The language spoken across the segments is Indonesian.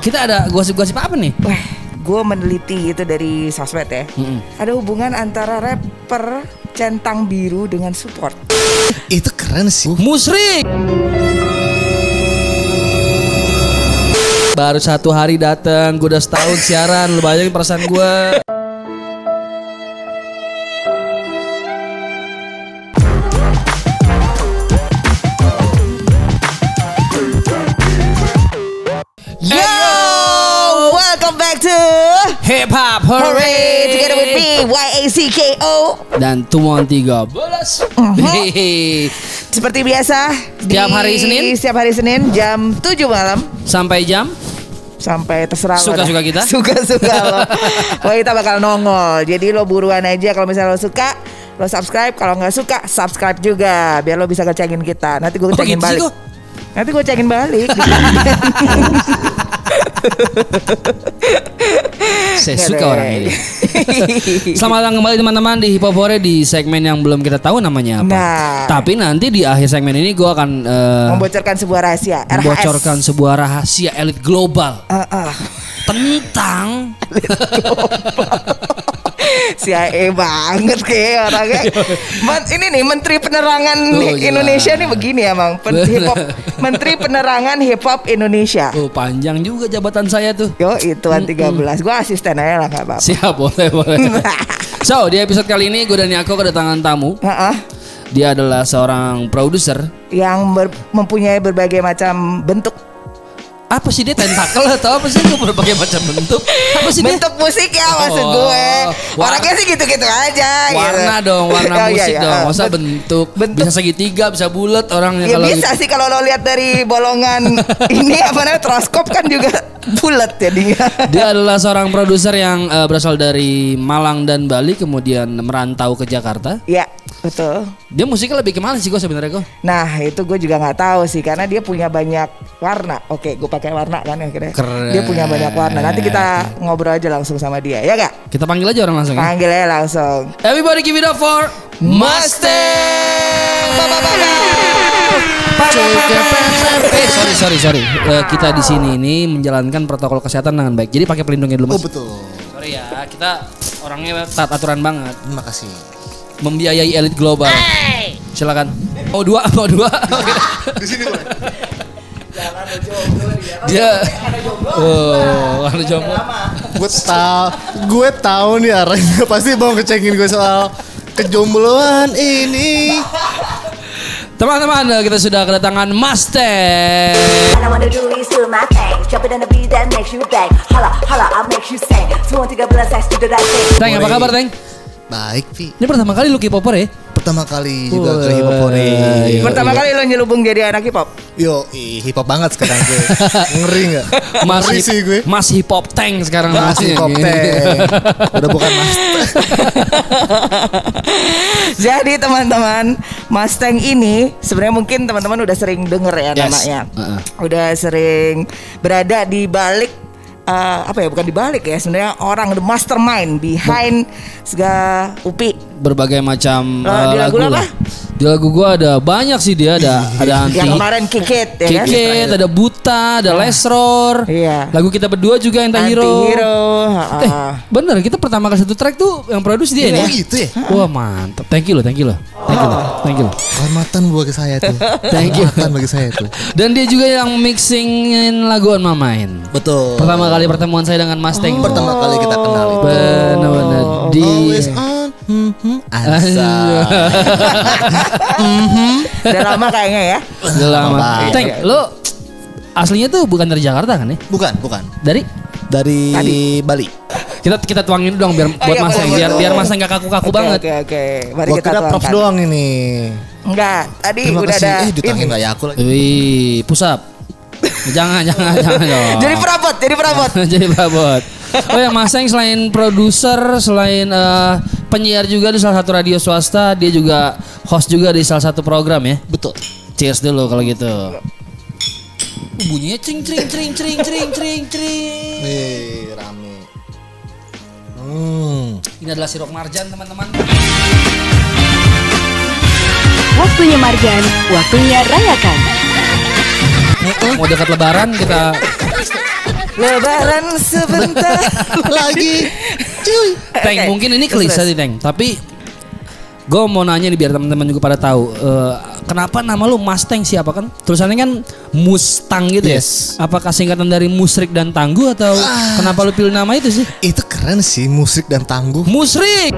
kita ada gosip-gosip apa nih? Wah, gue meneliti itu dari sosmed ya. Mm-mm. Ada hubungan antara rapper centang biru dengan support. Itu keren sih. Musrik. Baru satu hari datang, gue udah setahun siaran, lu bayangin perasaan gue. Hooray together with me Y A C K O. dan Tumon 13. Hehehe. Seperti biasa Setiap hari Senin? Setiap hari Senin jam 7 malam Sampai jam sampai terserah Suka-suka kita? Suka-suka lo. Wah, kita bakal nongol. Jadi lo buruan aja kalau misalnya lo suka lo subscribe kalau nggak suka subscribe juga biar lo bisa ngecengin kita nanti gue Oh, ngecengin gitu sih balik nanti gue cengin balik Saya suka orang ini. Selamat datang kembali teman-teman di Hip Hop Hore di segmen yang belum kita tahu namanya apa. Nah. Tapi nanti di akhir segmen ini gue akan eh, membocorkan sebuah rahasia RHS. membocorkan sebuah rahasia elit global Ah, ah. tentang CIA banget kayak orangnya. Men- ini nih Menteri Penerangan Oh, jelas. Indonesia nih begini emang. Pen- hip hop, Menteri Penerangan Hip Hop Indonesia. Oh panjang juga jabatan saya tuh. Yo Tuan 13 Gue asisten aja lah apa-apa Siap boleh boleh. So di episode kali ini gue dan Yako kedatangan tamu. Heeh. Dia adalah seorang produser. Yang ber- mempunyai berbagai macam bentuk Apa sih dia tentakel atau apa sih? Gue berbagai macam bentuk. Apa sih dia? Bentuk musik ya maksud Oh, gue Orangnya sih gitu-gitu aja Warna gitu. dong, warna Oh, iya, musik iya. dong. Masa Ben- bentuk, bentuk. bisa segitiga, bisa bulat orangnya Ya kalau bisa gitu. sih kalau lo lihat dari bolongan ini apa namanya troskop kan juga bulat jadinya. Dia adalah seorang produser yang eh, berasal dari Malang dan Bali kemudian merantau ke Jakarta. Ya betul. Dia musiknya lebih ke mana sih kok sebenarnya kok? Nah itu gue juga nggak tahu sih karena dia punya banyak warna. Oke, gue pakai warna kan akhirnya. Keren. Dia punya banyak warna. Nanti kita ngobrol aja langsung sama dia, ya gak? Kita panggil aja orang langsung ya. Panggil aja langsung. Everybody give it up for Mustang. Eh sorry sorry sorry. Eh, kita di sini ini menjalankan protokol kesehatan dengan baik. Jadi pakai pelindungnya dulu Oh mas. betul. Sorry ya, kita orangnya taat aturan banget. Terima kasih. Membiayai elit global. Silakan. Oh dua, oh dua. Di sini. Dia. Oh, ada jomblo. Gue tahu, gue tahu nih arahnya pasti mau ngecengin gue soal kejombloan ini. Teman-teman, kita sudah kedatangan thing. Teng, apa kabar Teng? Baik, Vi. Ini pertama kali lu K-popper ya? Pertama kali juga ke hip hop Hore. iya. Pertama kali lo nyelubung jadi anak hip hop. Yo, ih, hip hop banget sekarang gue. Ngeri nggak? Mas Ngeri sih gue. Mas hip hop tank sekarang Mas namanya. hip hop tank. Udah bukan mas. Jadi teman-teman, Mustang ini sebenarnya mungkin teman-teman udah sering denger ya Yes. namanya. Uh-uh. Udah sering berada di balik eh, apa ya bukan di balik ya sebenarnya orang the mastermind behind segala UPI Berbagai macam uh, lagu lagu apa? lah. Di lagu gua ada banyak sih dia ada ada anti yang kemarin Kikit ya kan? Kikit, ada Buta, ada Lesror. Iya. Lagu kita berdua juga Anti-Hero. Anti-hero, Eh, ha-ha. bener kita pertama kali satu track tuh yang produce dia Oh nih. gitu ya? Wah mantap. Thank you loh, thank you loh. Thank you loh. Thank you loh. Kehormatan bagi saya tuh. Thank you. Kehormatan bagi saya tuh. Dan dia juga yang mixingin lagu On My Mind. Betul. Pertama kali pertemuan saya dengan Mustang. Pertama kali kita kenal itu. Benar-benar di Always on. Hmm, hmm. Asa. Udah lama kayaknya ya. Udah lama. Teng, lo aslinya tuh bukan dari Jakarta kan ya? Bukan, bukan. Dari Dari Tadi. Bali. kita kita tuangin dulu dong biar buat iya, Mas boleh, biar boleh. biar Mas nggak kaku-kaku Oke, banget. Oke oke. Mari Gua kita kira props doang ini. Enggak, tadi Terima udah kasih. ada Eh, ditangin nggak ya aku lagi. Wih, pusap. jangan, jangan, jangan dong. Jadi perabot, jadi perabot. jadi perabot. Oh ya Mas Seng selain produser, selain eh, penyiar juga di salah satu radio swasta, dia juga host juga di salah satu program ya. Betul. Cheers dulu kalau gitu. Uh, bunyinya cring cring cring cring cring cring cring. Wih, rame. Hmm. Ini adalah sirup marjan teman-teman. Waktunya Marjan, waktunya rayakan. Mau dekat lebaran kita Lebaran sebentar Lagi. Cuy. Teng, Oke. mungkin ini klise nih, Teng. Tapi gue mau nanya nih biar teman-teman juga pada tahu. Eh, kenapa nama lu Mustang siapa kan? Tulisannya kan Mustang gitu Yes. ya. Apakah singkatan dari musrik dan tangguh atau kenapa lu pilih nama itu sih? Itu keren sih musik dan tangguh. Musrik.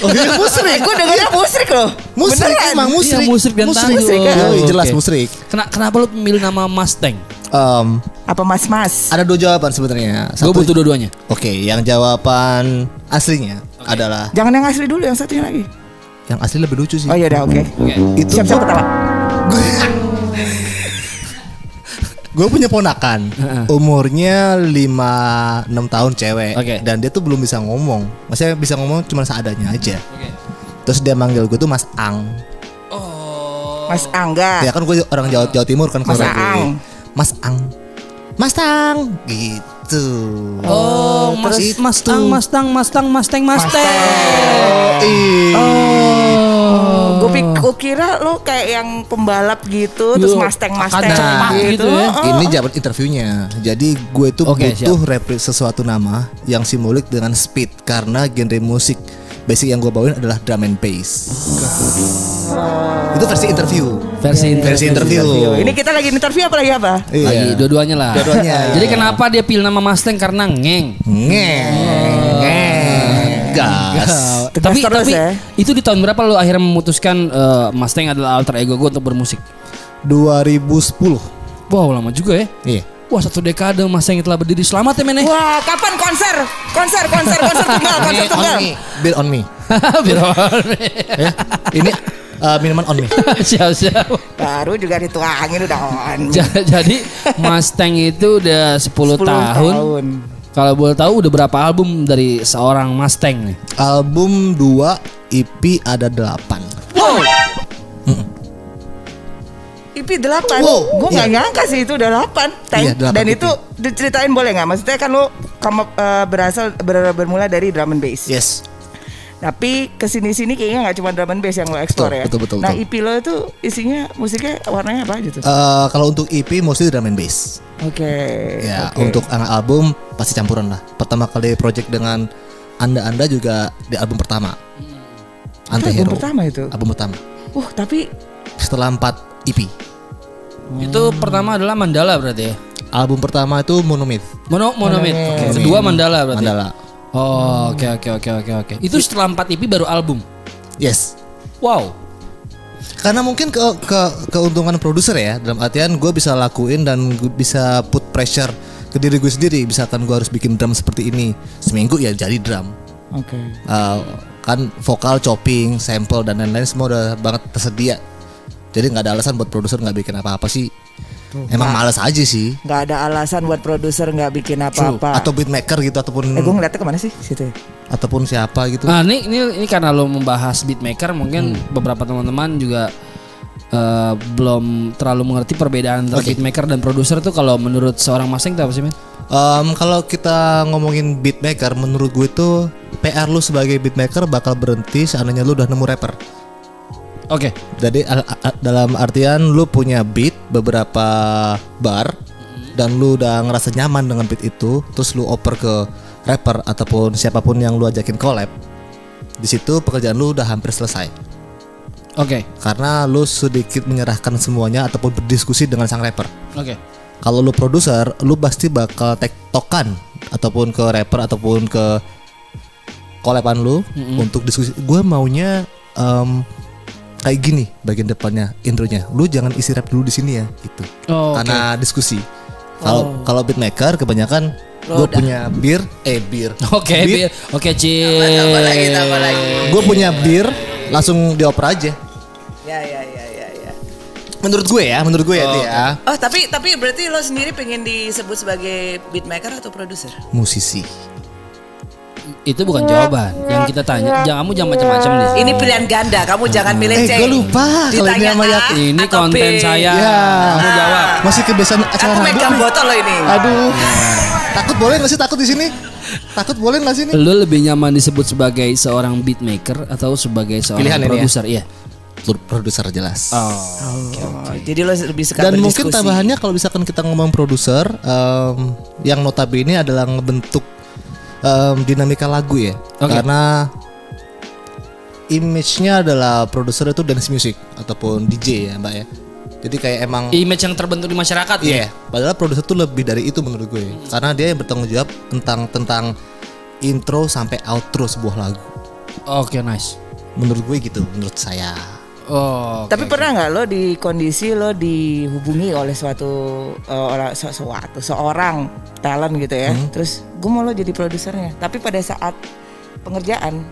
Oh iya musrik. Gue dengarnya musrik loh Musrik Beneran. emang musrik. Iya, musrik dan tangguh. Musrik, kan? Oh, jelas oke. musrik. Kena- kenapa lu memilih nama Mustang? Em, Apa mas-mas ada dua jawaban sebenarnya. Gue butuh dua-duanya. Oke, yang jawaban aslinya adalah Jangan yang asli dulu yang satunya lagi yang asli lebih lucu sih. Oh iya udah oke Oke. Itu Siap-siap ketawa Gue punya ponakan Umurnya 5-6 tahun cewek Oke. Dan dia tuh belum bisa ngomong Maksudnya bisa ngomong cuma seadanya aja Oke. Terus dia manggil gue tuh Mas Ang Oh. Mas Angga Ya kan gue orang Jawa, Jawa Timur kan Mas kalau gue. Ang. Mas Ang Mas Tang Gitu Oh, Mas Itu. Mustang, Mustang, Mustang, Mustang, Mustang. Ih. Oh, gue pikir kira lo kayak yang pembalap gitu, terus Yo, Mustang akan Mustang cepat gitu ya. Ini jabat interviewnya. Jadi gue tuh Oke, butuh replik sesuatu nama yang simbolik dengan speed karena genre musik basic yang gue bawain adalah drum and bass. Itu versi interview. Versi Versi interview. Ini kita lagi interview apa lagi apa? Iya. Lagi dua-duanya lah. Dua-duanya. Jadi kenapa dia pilih nama Mustang karena ngeng. Ngeng. Ngeng. Gas. Tegas tapi terus tapi ya. itu di tahun berapa lu akhirnya memutuskan eh, Mustang adalah alter ego gue untuk bermusik? 2010. Wow lama juga ya. Iya. Wah satu dekade Mustang telah berdiri. Selamat ya men ya. Wah, kapan konser? Konser, konser, konser tunggal, konser on tunggal. me. Bill on me. Ya. Ini uh, minuman on me. siap siap. Baru juga dituangin udah on. Ja- Jadi Mustang itu udah 10, 10 tahun. tahun. Kalau boleh tahu udah berapa album dari seorang Mustang nih? Album 2 EP ada 8. Wow. IP 8 Wow, Gue iya. gak nyangka sih itu udah 8 Teng. Iya, delapan Dan IP. itu diceritain boleh gak? Maksudnya kan lo kamu eh, berasal ber- bermula dari drum and bass Yes. Tapi ke sini-sini kayaknya gak cuma drum and bass yang lo explore Betul, ya betul, betul, Nah betul. IP lo itu isinya musiknya warnanya apa aja tuh? Eh, kalau untuk EP mostly drum and bass. Oke Ya, oke. untuk anak album pasti campuran lah. Pertama kali project dengan Anda-anda juga di album pertama. Anti album Hero. pertama itu Album pertama. Wah tapi Setelah 4 EP. Itu pertama adalah Mandala berarti ya. Album pertama itu Monomyth. Mono Monomid. Monomid. Kedua Mandala berarti. Mandala. Oh, oke oke oke oke oke. Itu setelah 4 EP baru album. Yes. Wow. Karena mungkin ke, ke keuntungan produser ya dalam artian gue bisa lakuin dan gue bisa put pressure ke diri gue sendiri misalkan gue harus bikin drum seperti ini seminggu ya jadi drum Oke Uh, kan vokal chopping sample dan lain-lain semua udah banget tersedia jadi nggak ada alasan buat produser nggak bikin apa-apa sih emang males aja sih Gak ada alasan buat produser gak bikin apa-apa atau beatmaker gitu ataupun Eh gue ngeliatnya ke mana sih situ ya? ataupun siapa gitu Nah, ini ini ini karena lo membahas beatmaker mungkin beberapa teman-teman juga eh, belum terlalu mengerti perbedaan antara Oke. beatmaker dan produser tuh kalau menurut seorang Mustang itu apa sih, men? Um, kalau kita ngomongin beatmaker, menurut gue itu PR lu sebagai beatmaker bakal berhenti seandainya lu udah nemu rapper. Oke. Jadi al- a- dalam artian lu punya beat beberapa bar dan lu udah ngerasa nyaman dengan beat itu, terus lu oper ke rapper ataupun siapa pun yang lu ajakin collab. Di situ pekerjaan lu udah hampir selesai. Oke. Karena lu sedikit menyerahkan semuanya ataupun berdiskusi dengan sang rapper. Oke. kalau lu produser lu pasti bakal tektokan ataupun ke rapper ataupun ke kolepan lu untuk diskusi gue maunya em, kayak gini bagian depannya intronya. Lu jangan isi rap dulu di sini ya gitu. Oh, karena diskusi. Kalau kalau beatmaker kebanyakan gue punya bir eh bir Oke, Beat, Bir. Oke, Cil. gue punya bir langsung dioper aja. Ya ya ya ya ya. Menurut gue ya menurut gue ya Oh, itu ya. Oh tapi tapi berarti lo sendiri pengen disebut sebagai beatmaker atau produser? musisi Itu bukan jawaban yang kita tanya. Jangan kamu jangan macam-macam nih. Ini pilihan ganda, kamu jangan milih Eh, C. gua lupa kalau ini sama Yati. Ini konten B. saya. Ya. Kamu jawab. masih kebiasaan acara Aku megang botol lo ini. Aduh. Takut boleh gak sih takut di sini? Takut boleh gak sih nih? Lu lebih nyaman disebut sebagai seorang beatmaker atau sebagai seorang Pilihan ini ya? produser? Iya. pro- produser jelas. Oh, Jadi lo lebih suka Dan mungkin tambahannya kalau misalkan kita ngomong produser yang notabene adalah ngebentuk em, dinamika lagu ya. Oke. Karena image-nya adalah produser itu dance music ataupun DJ ya, Mbak ya. Jadi kayak emang Image yang terbentuk di masyarakat Iya, padahal produser tuh lebih dari itu menurut gue. Karena dia yang bertanggung jawab tentang tentang intro sampai outro sebuah lagu. Oke, nice. Menurut gue gitu, menurut saya. Oh. Tapi pernah nggak lo di kondisi lo dihubungi oleh suatu eh, orang se- suatu seorang talent gitu ya. Hmm. Terus gue mau lo jadi produsernya. Tapi pada saat pengerjaan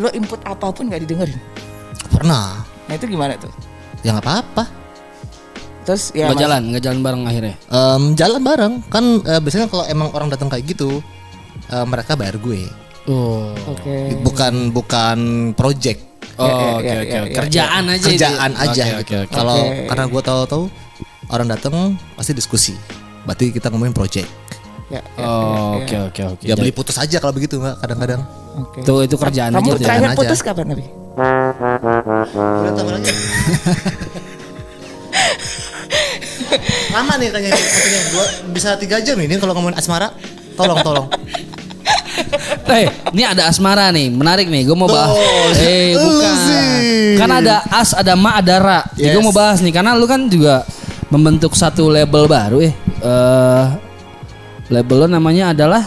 lo input apa pun nggak didengerin. Pernah. Nah itu gimana tuh? Ya nggak apa-apa. Terus ya nggak jalan, nggak jalan bareng akhirnya. Em, jalan bareng kan eh, biasanya kalau emang orang datang kayak gitu eh, mereka bayar gue. Oh. Oke. Bukan bukan project. Oh, Ya, ya, oke ya, oke. ya, Kerjaan aja kerjaan itu. aja Oke, gitu. oke, oke. Kalau Oke. karena gue tahu-tahu orang datang pasti diskusi. Berarti kita ngomongin project. Ya, ya, Oh, oke oke oke. Ya beli putus aja kalau begitu mbak kadang-kadang. Oke. Tuh itu kerjaan Kamu aja ya. terakhir aja. putus kapan? Udah lagi. Lama nih tanya katanya dua bisa tiga jam ini kalau ngomongin asmara. Tolong tolong. Eh, ini ada asmara nih, menarik nih. Gue mau bahas. Tuh, Eh, bukan. sih. Kan ada as, ada ma, ada ra. Gue Yes. mau bahas nih, karena lu kan juga membentuk satu label baru ya. Eh, label lo namanya adalah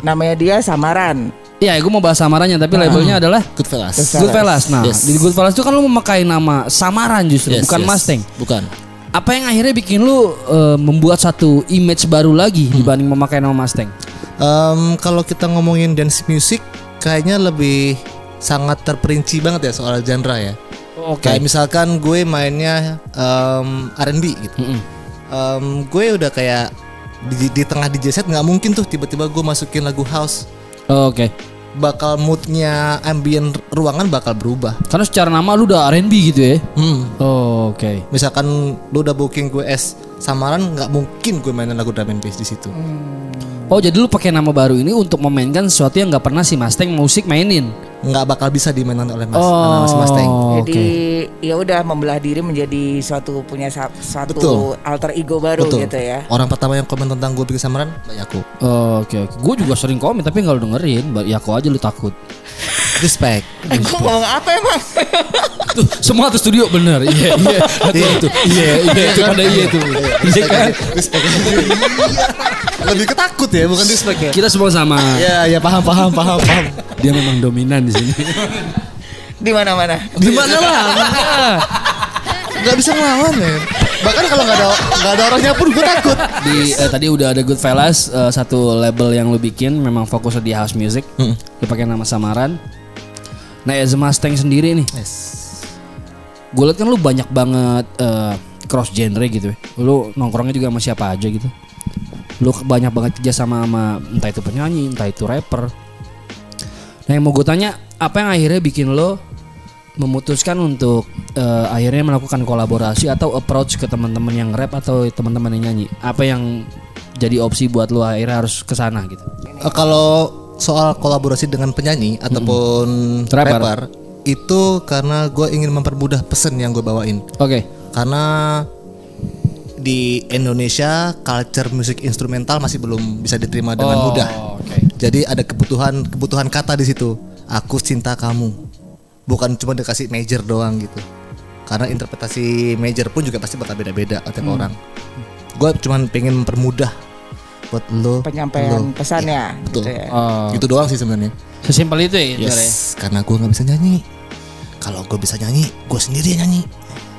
Namanya dia Samaran. Iya, gue mau bahas samarannya, tapi labelnya adalah Goodfellas. Goodfellas. Nah, Yes. di Goodfellas itu kan lu memakai nama samaran justru, Yes, bukan yes. Mustang. Bukan. Apa yang akhirnya bikin lu eh, membuat satu image baru lagi Hmm. dibanding memakai nama Mustang? Em, kalau kita ngomongin dance music kayaknya lebih sangat terperinci banget ya soal genre ya. Oke. Kayak misalkan gue mainnya em, R&B gitu. Mm-mm. Em, gue udah kayak di, di tengah DJ set nggak mungkin tuh tiba-tiba gue masukin lagu house. Oh, Oke. Bakal moodnya ambient ruangan bakal berubah. Karena secara nama lu udah R&B gitu ya. Hmm. Oh, Oke. Misalkan lu udah booking gue es samaran nggak mungkin gue mainin lagu drum and bass di situ. Oh jadi lu pakai nama baru ini untuk memainkan sesuatu yang nggak pernah si Mustang musik mainin. Nggak bakal bisa dimainkan oleh Mas Oh, si Mustang. Jadi ya udah membelah diri menjadi suatu punya sa- suatu Betul. alter ego baru Betul. gitu ya. Orang pertama yang komen tentang gue bikin samaran Mbak Yaku. Oh, Oke oke. Gue juga sering komen tapi nggak lu dengerin. Mbak Yako aja lu takut. Respect. Eh, gue ngomong apa emang? Tuh semua tuh studio bener. Iya iya. Betul itu. Iya iya itu pada iya itu. Iya kan. Respect. Lebih ketakut ya, bukan respect ya. Kita semua sama. Ya, ya paham, paham, paham, paham. Dia memang dominan di sini. Di mana-mana. Di mana lah? Gak bisa ngelawan ya. Bahkan kalau nggak ada nggak ada orangnya pun gue takut. Di eh, tadi udah ada Goodfellas eh, satu label yang lu bikin memang fokusnya di house music. Hmm. Lu pakai nama samaran. Nah, as a Mustang sendiri nih. Yes. Gue liat kan lu banyak banget eh, cross genre gitu ya. Lu nongkrongnya juga sama siapa aja gitu. Lu banyak banget kerja sama sama entah itu penyanyi, entah itu rapper. Nah yang mau gue tanya, apa yang akhirnya bikin lo memutuskan untuk eh, akhirnya melakukan kolaborasi atau approach ke teman-teman yang rap atau teman-teman yang nyanyi? Apa yang jadi opsi buat lo akhirnya harus ke sana gitu? Eh, kalau soal kolaborasi dengan penyanyi ataupun Rapper. rapper. Itu karena gue ingin mempermudah pesen yang gue bawain. Oke. Karena di Indonesia culture musik instrumental masih belum bisa diterima dengan Oh, mudah. oke. Jadi ada kebutuhan kebutuhan kata di situ. Aku cinta kamu. Bukan cuma dikasih major doang gitu. Karena interpretasi major pun juga pasti bakal beda-beda tiap Hmm. orang. Gue cuman pengen mempermudah buat lo Penyampaian lo. pesannya Iya, betul. gitu ya. Oh, Gitu doang sih sebenarnya. Sesimpel itu ya? sebenarnya? Yes, karena gue nggak bisa nyanyi. Kalau gue bisa nyanyi, gue sendiri yang nyanyi.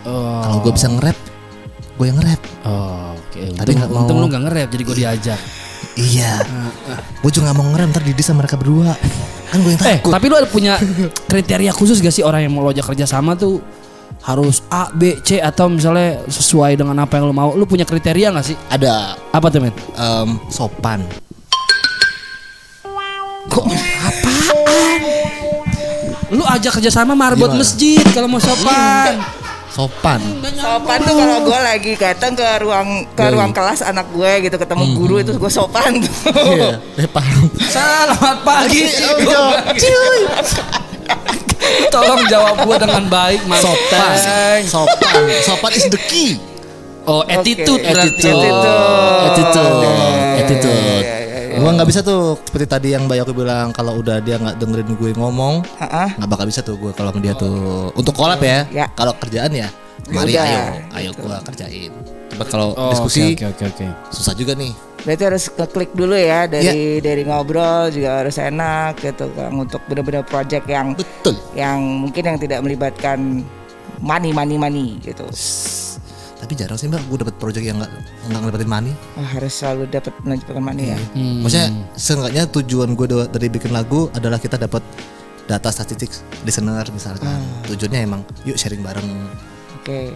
Oh. Kalau gue bisa nge-rap, gue yang nge-rap. Oh, oke. Tapi Untung, nggak mau- untung lu gak nge-rap jadi gue diajak. Iya. gue juga nggak mau nge-rap ntar didis sama mereka berdua. Kan gue yang Eh, takut. tapi lu ada punya kriteria khusus gak sih orang yang mau lo ajak kerja sama tuh harus A, B, C atau misalnya sesuai dengan apa yang lo mau? Lu punya kriteria gak sih? Ada Apa tuh men? em, sopan. Lu ajak kerja sama marbot Gimana? masjid kalau mau sopan. Sopan. Sopan tuh kalau gue lagi datang ke ruang ke Iya, ruang iya. kelas anak gue gitu ketemu guru itu gue sopan tuh. Iya, eh, paham. Selamat pagi. Tolong jawab gue dengan baik Mas Sopan, sopan, sopan is the key. Oh attitude berarti Attitude. Oh. Attitude, iya, attitude. Gua nggak bisa tuh seperti tadi yang Mbak Yoko bilang kalau udah dia nggak dengerin gue ngomong, nggak bakal bisa tuh gue kalau sama dia tuh untuk collab ya. Ya. Kalau kerjaan ya, mari Udah, ayo, ayo gitu. gua kerjain. Coba kalau Oh, diskusi Oke oke oke. susah juga nih. Berarti harus ngeklik dulu ya dari dari ngobrol juga harus enak gitu kan untuk benar-benar project yang Betul. yang mungkin yang tidak melibatkan money money money gitu. Tapi jarang sih mbak, gue dapet project yang nggak nggak ngelibatin money. Ah, harus selalu dapat melibatkan money ya. Hmm. Maksudnya seenggaknya tujuan gue dari bikin lagu adalah kita dapat data statistik listener misalkan. Tujuannya emang yuk sharing bareng Oke.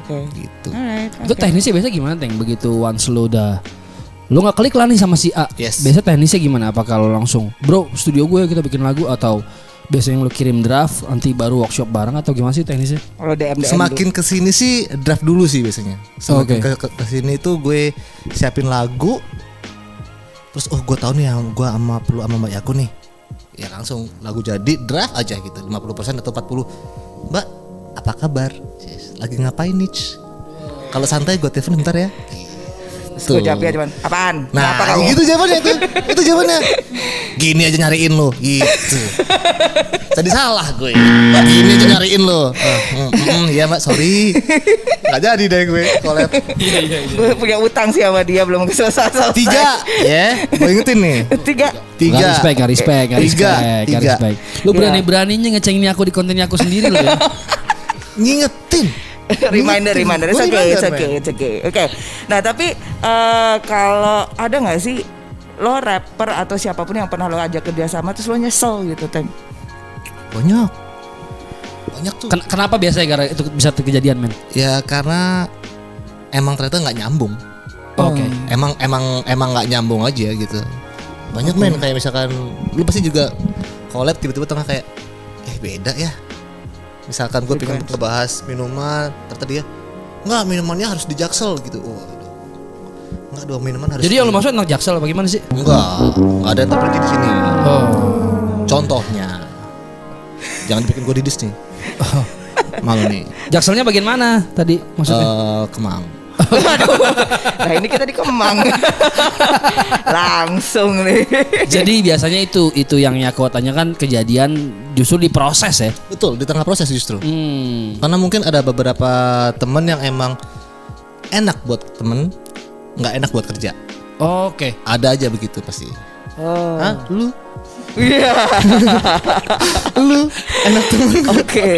Oke. gitu. Alright. Itu oke. teknisnya biasa gimana Teng? Begitu once lu udah lu nggak klik lah nih sama si A. Yes. Biasa teknisnya gimana? Apa kalau langsung, bro studio gue kita bikin lagu atau biasanya lu kirim draft nanti baru workshop bareng atau gimana sih teknisnya? Kalau DM DM Semakin ke sini sih draft dulu sih biasanya. Semakin Oke. ke, ke, ke sini tuh gue siapin lagu. Terus oh gue tahu nih yang gue sama perlu sama Mbak Yaku nih. Ya langsung lagu jadi draft aja gitu 50% atau 40. Mbak, apa kabar? Lagi ngapain nih? Kalau santai gue telepon bentar ya. Gue jawabnya cuman apaan? Nah, Kenapa kamu? gitu jawabannya itu. itu jawabannya. Gini aja nyariin lo, gitu. Tadi salah gue. Gini aja nyariin lo. Eh, mm, mm, Iya mbak, sorry. Gak jadi deh gue collab. Gue punya utang sih sama dia belum selesai selesai. Tiga, ya. Gue ingetin nih. Tiga. Tiga. Gak respect, gak respect, gak Tiga, respect, gak tiga. respect. Lu Iya. berani-beraninya ngecengin aku di kontennya aku sendiri lu ya. Ngingetin. reminder, reminder. It's okay, it's okay, it's okay. Oke. Nah tapi eh, kalau ada nggak sih lo rapper atau siapa pun yang pernah lo ajak kerja sama terus lo nyesel gitu, Teng? Banyak. Banyak tuh. Ken- kenapa biasanya gara itu bisa kejadian men? Ya karena emang ternyata nggak nyambung. Oke. emang emang emang nggak nyambung aja gitu banyak men kayak misalkan lu pasti juga collab tiba-tiba tengah kayak eh beda ya misalkan gue pengen ngebahas minuman ternyata dia nggak minumannya harus di jaksel gitu. Oh nggak dong minuman harus Jadi yang lu di- maksud anak jaksel apa gimana sih? enggak nggak ada yang terjadi di sini. Oh. contohnya jangan bikin gue didis nih. Malu nih. Jakselnya bagian mana tadi maksudnya? Eh, kemang Nah ini kita di Kemang. Langsung nih. Jadi biasanya itu itu yang aku tanyakan kejadian justru di proses ya. betul di tengah proses justru Hmm. Karena mungkin ada beberapa temen yang emang enak buat temen, nggak enak buat kerja. Oke. Ada aja begitu pasti. Oh. Hah? Lu? Iya. Lu? Enak temen? Oke.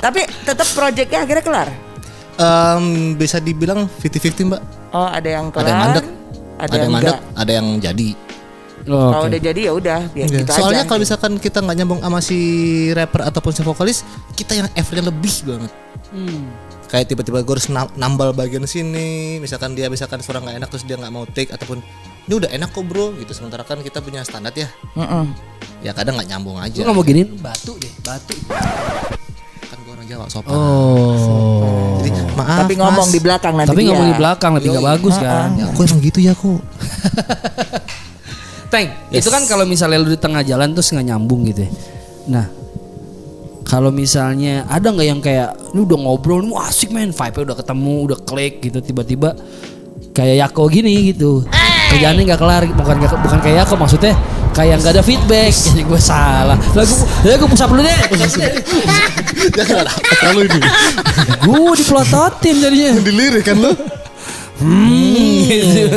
Tapi tetap proyeknya akhirnya kelar. Em, bisa dibilang 50-50 mbak. Oh ada yang kelar. Ada yang mandek, Ada, ada yang mandek, enggak. ada yang jadi. Oh, Kalau Oke. udah jadi ya udah Iya. gitu Soalnya aja. kalau misalkan kita nggak nyambung sama si rapper ataupun si vokalis, kita yang effortnya lebih banget. Hmm. Kayak tiba-tiba gue harus nam- nambal bagian sini, misalkan dia misalkan suara nggak enak terus dia nggak mau take ataupun ini udah enak kok bro gitu. Sementara kan kita punya standar ya, Mm-mm. ya kadang nggak nyambung aja. Lu nggak mau giniin batu deh, batu. Orang Jawa sopan. Oh. Jadi maaf. Tapi ngomong Mas. di belakang nanti Tapi dia. ngomong di belakang lebih nggak bagus kan. Ya, aku emang gitu ya kok. Teng, Yes. itu kan kalau misalnya lu di tengah jalan terus nggak nyambung gitu ya. Nah, kalau misalnya ada nggak yang kayak lu udah ngobrol, lu asik men, vibe-nya udah ketemu, udah klik gitu, tiba-tiba kayak Yako gini gitu. Kerjaannya nggak kelar, bukan bukan kayak Yako maksudnya kayak nggak ada feedback. Jadi gue salah. Lagu, ya gue pusap dulu deh. Kalau ini. gue dipelototin jadinya. Dilirik kan lu. Hmm, gitu.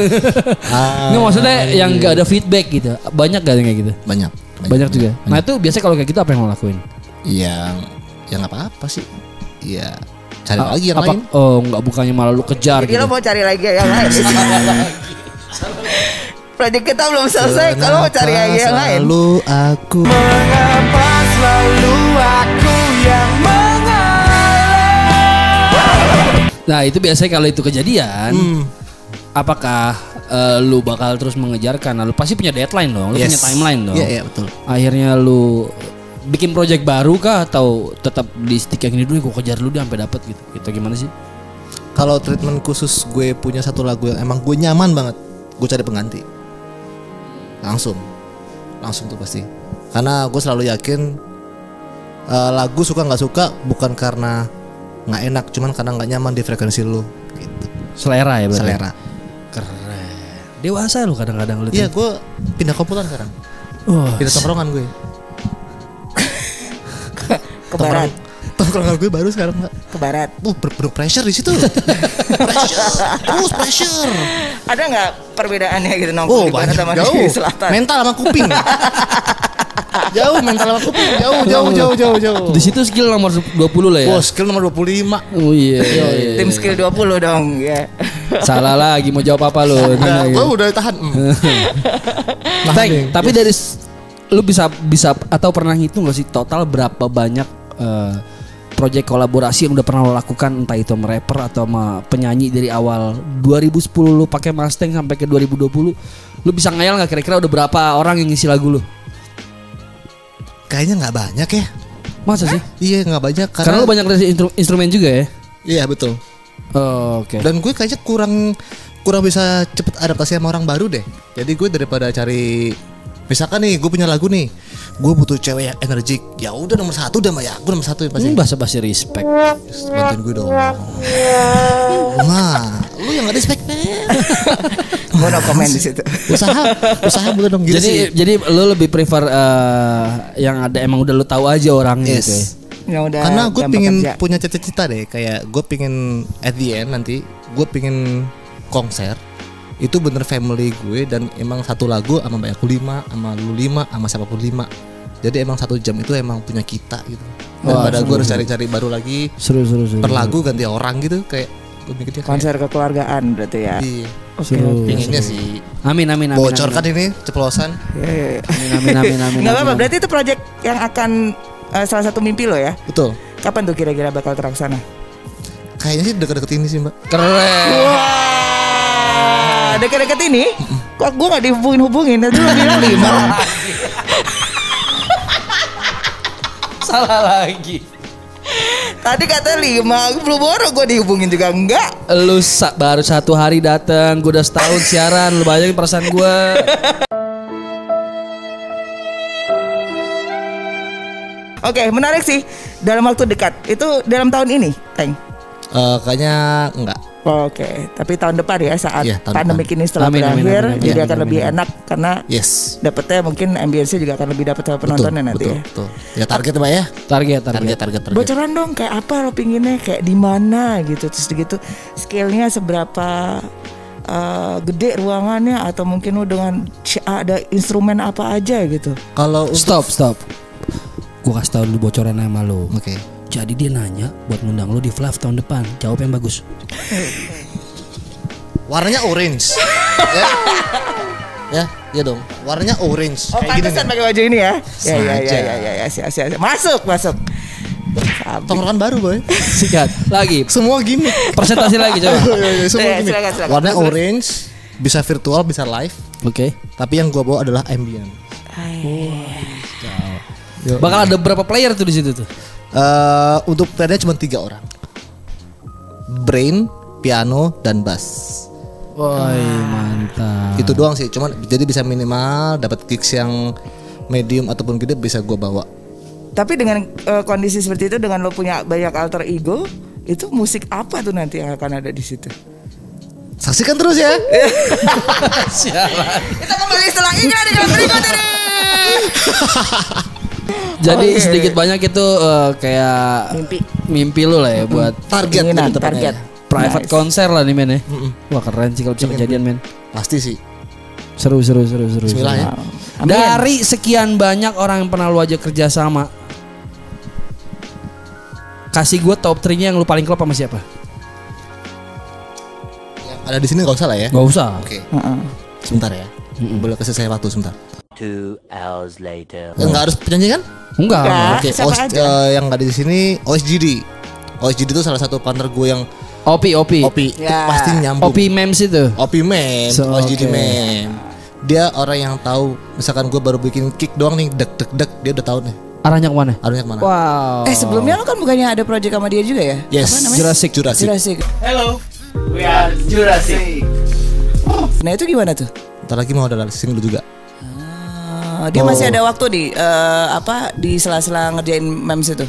Nggak maksudnya yang nggak ada feedback gitu. Banyak gak yang kayak gitu? Banyak. Banyak juga. Nah itu biasanya kalau kayak gitu apa yang lo lakuin? Yang yang apa apa sih? Iya. Cari A- lagi yang apa, lain. Oh nggak bukannya malah lu kejar Jadi gitu. lo mau cari lagi yang lain. Proyek kita belum selesai. Kalau mau cari lagi yang lain. Lalu aku Nah itu biasanya kalau itu kejadian, Hmm. apakah eh, lu bakal terus mengejar karena lu pasti punya deadline dong, lu Yes. punya timeline dong. Iya, iya betul. Akhirnya lu bikin project baru kah atau tetap di stick yang ini dulu gue kejar dulu deh sampai dapat gitu. Itu gimana sih? Kalau treatment khusus gue punya satu lagu yang emang gue nyaman banget, gue cari pengganti. Langsung, langsung tuh pasti. Karena gue selalu yakin eh, lagu suka nggak suka bukan karena nggak enak, cuman karena nggak nyaman di frekuensi lu. Gitu. Selera ya berarti. Selera. Keren. Dewasa lu kadang-kadang lu. Iya, gue pindah komputer sekarang. Wah, Pindah tongkrongan gue. Ke barat, Tongkrongan gue baru sekarang ke barat. Uh, ber- penuh pressure di situ. pressure, terus pressure. Ada nggak perbedaannya gitu nongkrong Oh, di barat sama jauh. di selatan? Mental sama kuping. jauh mental sama kuping. Jauh, jauh, jauh, jauh, jauh. Di situ skill nomor 20 lah ya. Oh, skill nomor 25. Oh iya. iya, iya. Tim skill 20 dong, ya. Salah lagi mau jawab apa lu? Nah, Nah, gue udah tahan. Mm. Teng, tapi dari s- lu bisa bisa atau pernah ngitung gak sih total berapa banyak eh, project kolaborasi yang udah pernah lo lakukan entah itu sama rapper atau sama penyanyi dari awal 2010 lu pakai Mustang sampai ke 2020 lu bisa ngayal nggak kira-kira udah berapa orang yang ngisi lagu lu? Kayaknya nggak banyak ya. Masa sih? Iya nggak banyak Karena, karena, lu banyak dari instru- instrumen juga ya? Iya betul. Oh, Oke. Dan gue kayaknya kurang kurang bisa cepet adaptasi sama orang baru deh. Jadi gue daripada cari misalkan nih gue punya lagu nih, gue butuh cewek yang energik. Ya udah nomor satu udah mah ya, gue nomor satu yang pasti. Hmm, bahasa bahasa respect. Bantuin gue dong. Nah, lu yang gak respect men. Gue no komen di situ. Usaha, usaha boleh dong gitu jadi sih. jadi lu lebih prefer eh, yang ada emang udah lu tahu aja orangnya Yes. gitu ya. Ya udah. Karena gue pingin kerja. punya cita-cita deh, kayak gue pingin at the end nanti gue pingin konser itu bener family gue dan emang satu lagu sama mbak aku lima, sama lu lima, sama siapa pun lima. Jadi emang satu jam itu emang punya kita gitu. Daripada gue harus cari-cari baru lagi Seru seru seru. per lagu ganti orang gitu kayak gue mikirnya kayak konser kekeluargaan berarti ya. Iya. Seru. Pinginnya sih Amin amin amin. bocor amin. kan ini ceplosan. Ya, ya, ya. Amin amin amin amin. Nggak apa-apa, berarti itu project yang akan eh, salah satu mimpi lo ya. Betul. Kapan tuh kira-kira bakal terlaksana? Kayaknya sih deket-deket ini sih mbak. Keren. Wah, deket-deket ini, kok gue gak dihubungin-hubungin? Tadi lo bilang lima. Salah lagi. Tadi kata lima, belum baru gue dihubungin juga enggak. Lu sa- baru satu hari datang, gue udah setahun siaran, lu bayangin perasaan gue. Oke, menarik sih. Dalam waktu dekat, itu dalam tahun ini, Teng. Eh, kayaknya enggak. Oke, tapi tahun depan ya saat Iya, tahun pandemik ini setelah Amin, amin, berakhir, amin, amin, jadi amin, akan amin, lebih amin. enak karena Yes. dapetnya mungkin ambience juga akan lebih dapat sama penontonnya nanti betul, ya. betul. Ya target mbak ya. Target target. Target, target, target. Bocoran dong kayak apa lo pinginnya kayak di mana gitu terus gitu skillnya seberapa eh, gede ruangannya atau mungkin lo dengan ada instrumen apa aja gitu. Kalau Stop stop. Gue kasih tau dulu bocoran sama lu. Oke. Jadi dia nanya buat ngundang lu di Flav tahun depan. Jawab yang bagus. Warnanya orange. ya. ya, ya dong. Warnanya orange. Oh Kayak gini pantesan pakai baju ini ya? Ya ya ya ya ya, ya, siap, siap, siap. masuk masuk. Sabi. Tongkrongan baru boy. Sikat. Lagi. Semua gini. Presentasi lagi coba. Semua Ya, gini. silakan, silakan. Warnanya Terus, orange, bisa virtual, bisa live. Oke. Tapi yang gua bawa adalah ambient. Bakal ada berapa player tuh di situ tuh? Eh, untuk playernya cuma tiga orang. Brain, piano, dan bass. Woi mantap. Itu doang sih. Cuman jadi bisa minimal dapat gigs yang medium ataupun gede bisa gua bawa. Tapi dengan eh, kondisi seperti itu dengan lo punya banyak alter ego, itu musik apa tuh nanti yang akan ada di situ? Saksikan terus ya. Kita kembali setelah iklan yang berikut ini. Jadi Oke. sedikit banyak itu eh, kayak Mimpi. mimpi lu lah ya buat Target lebih tepatnya. target. private Nice. konser lah nih men ya. Wah keren sih kalau bisa kejadian men. Pasti sih. Seru seru seru seru. Bismillah seru. ya. Amin. Dari sekian banyak orang yang pernah lu ajak kerja sama Kasih gue top 3 nya yang lu paling klop sama siapa? Yang ada di sini nggak usah lah ya. Gak usah Oke. Heeh. Sebentar ya. Boleh kasih saya waktu sebentar. Two hours later. Enggak harus penyanyi kan? Enggak Enggak. Oke, OS aja? eh, yang nggak ada di sini OSGD. OSGD itu salah satu partner gue yang Opi Opi Opi itu Ya. pasti nyambung. Opi memes itu Opi mem, So, OSGD oke. mem. Dia orang yang tahu misalkan gue baru bikin kick doang nih, dek dek dek, dia udah tahu nih. Arahnya ke mana? Arahnya ke mana? Wow Eh sebelumnya lo kan bukannya ada project sama dia juga ya? Yes. Apa namanya? Jurassic. Jurassic. Jurassic. Hello, we are Jurassic. Nah itu gimana tuh? Ntar lagi mau ada single juga. Oh, dia masih ada waktu di eh, apa di sela-sela ngerjain memes itu.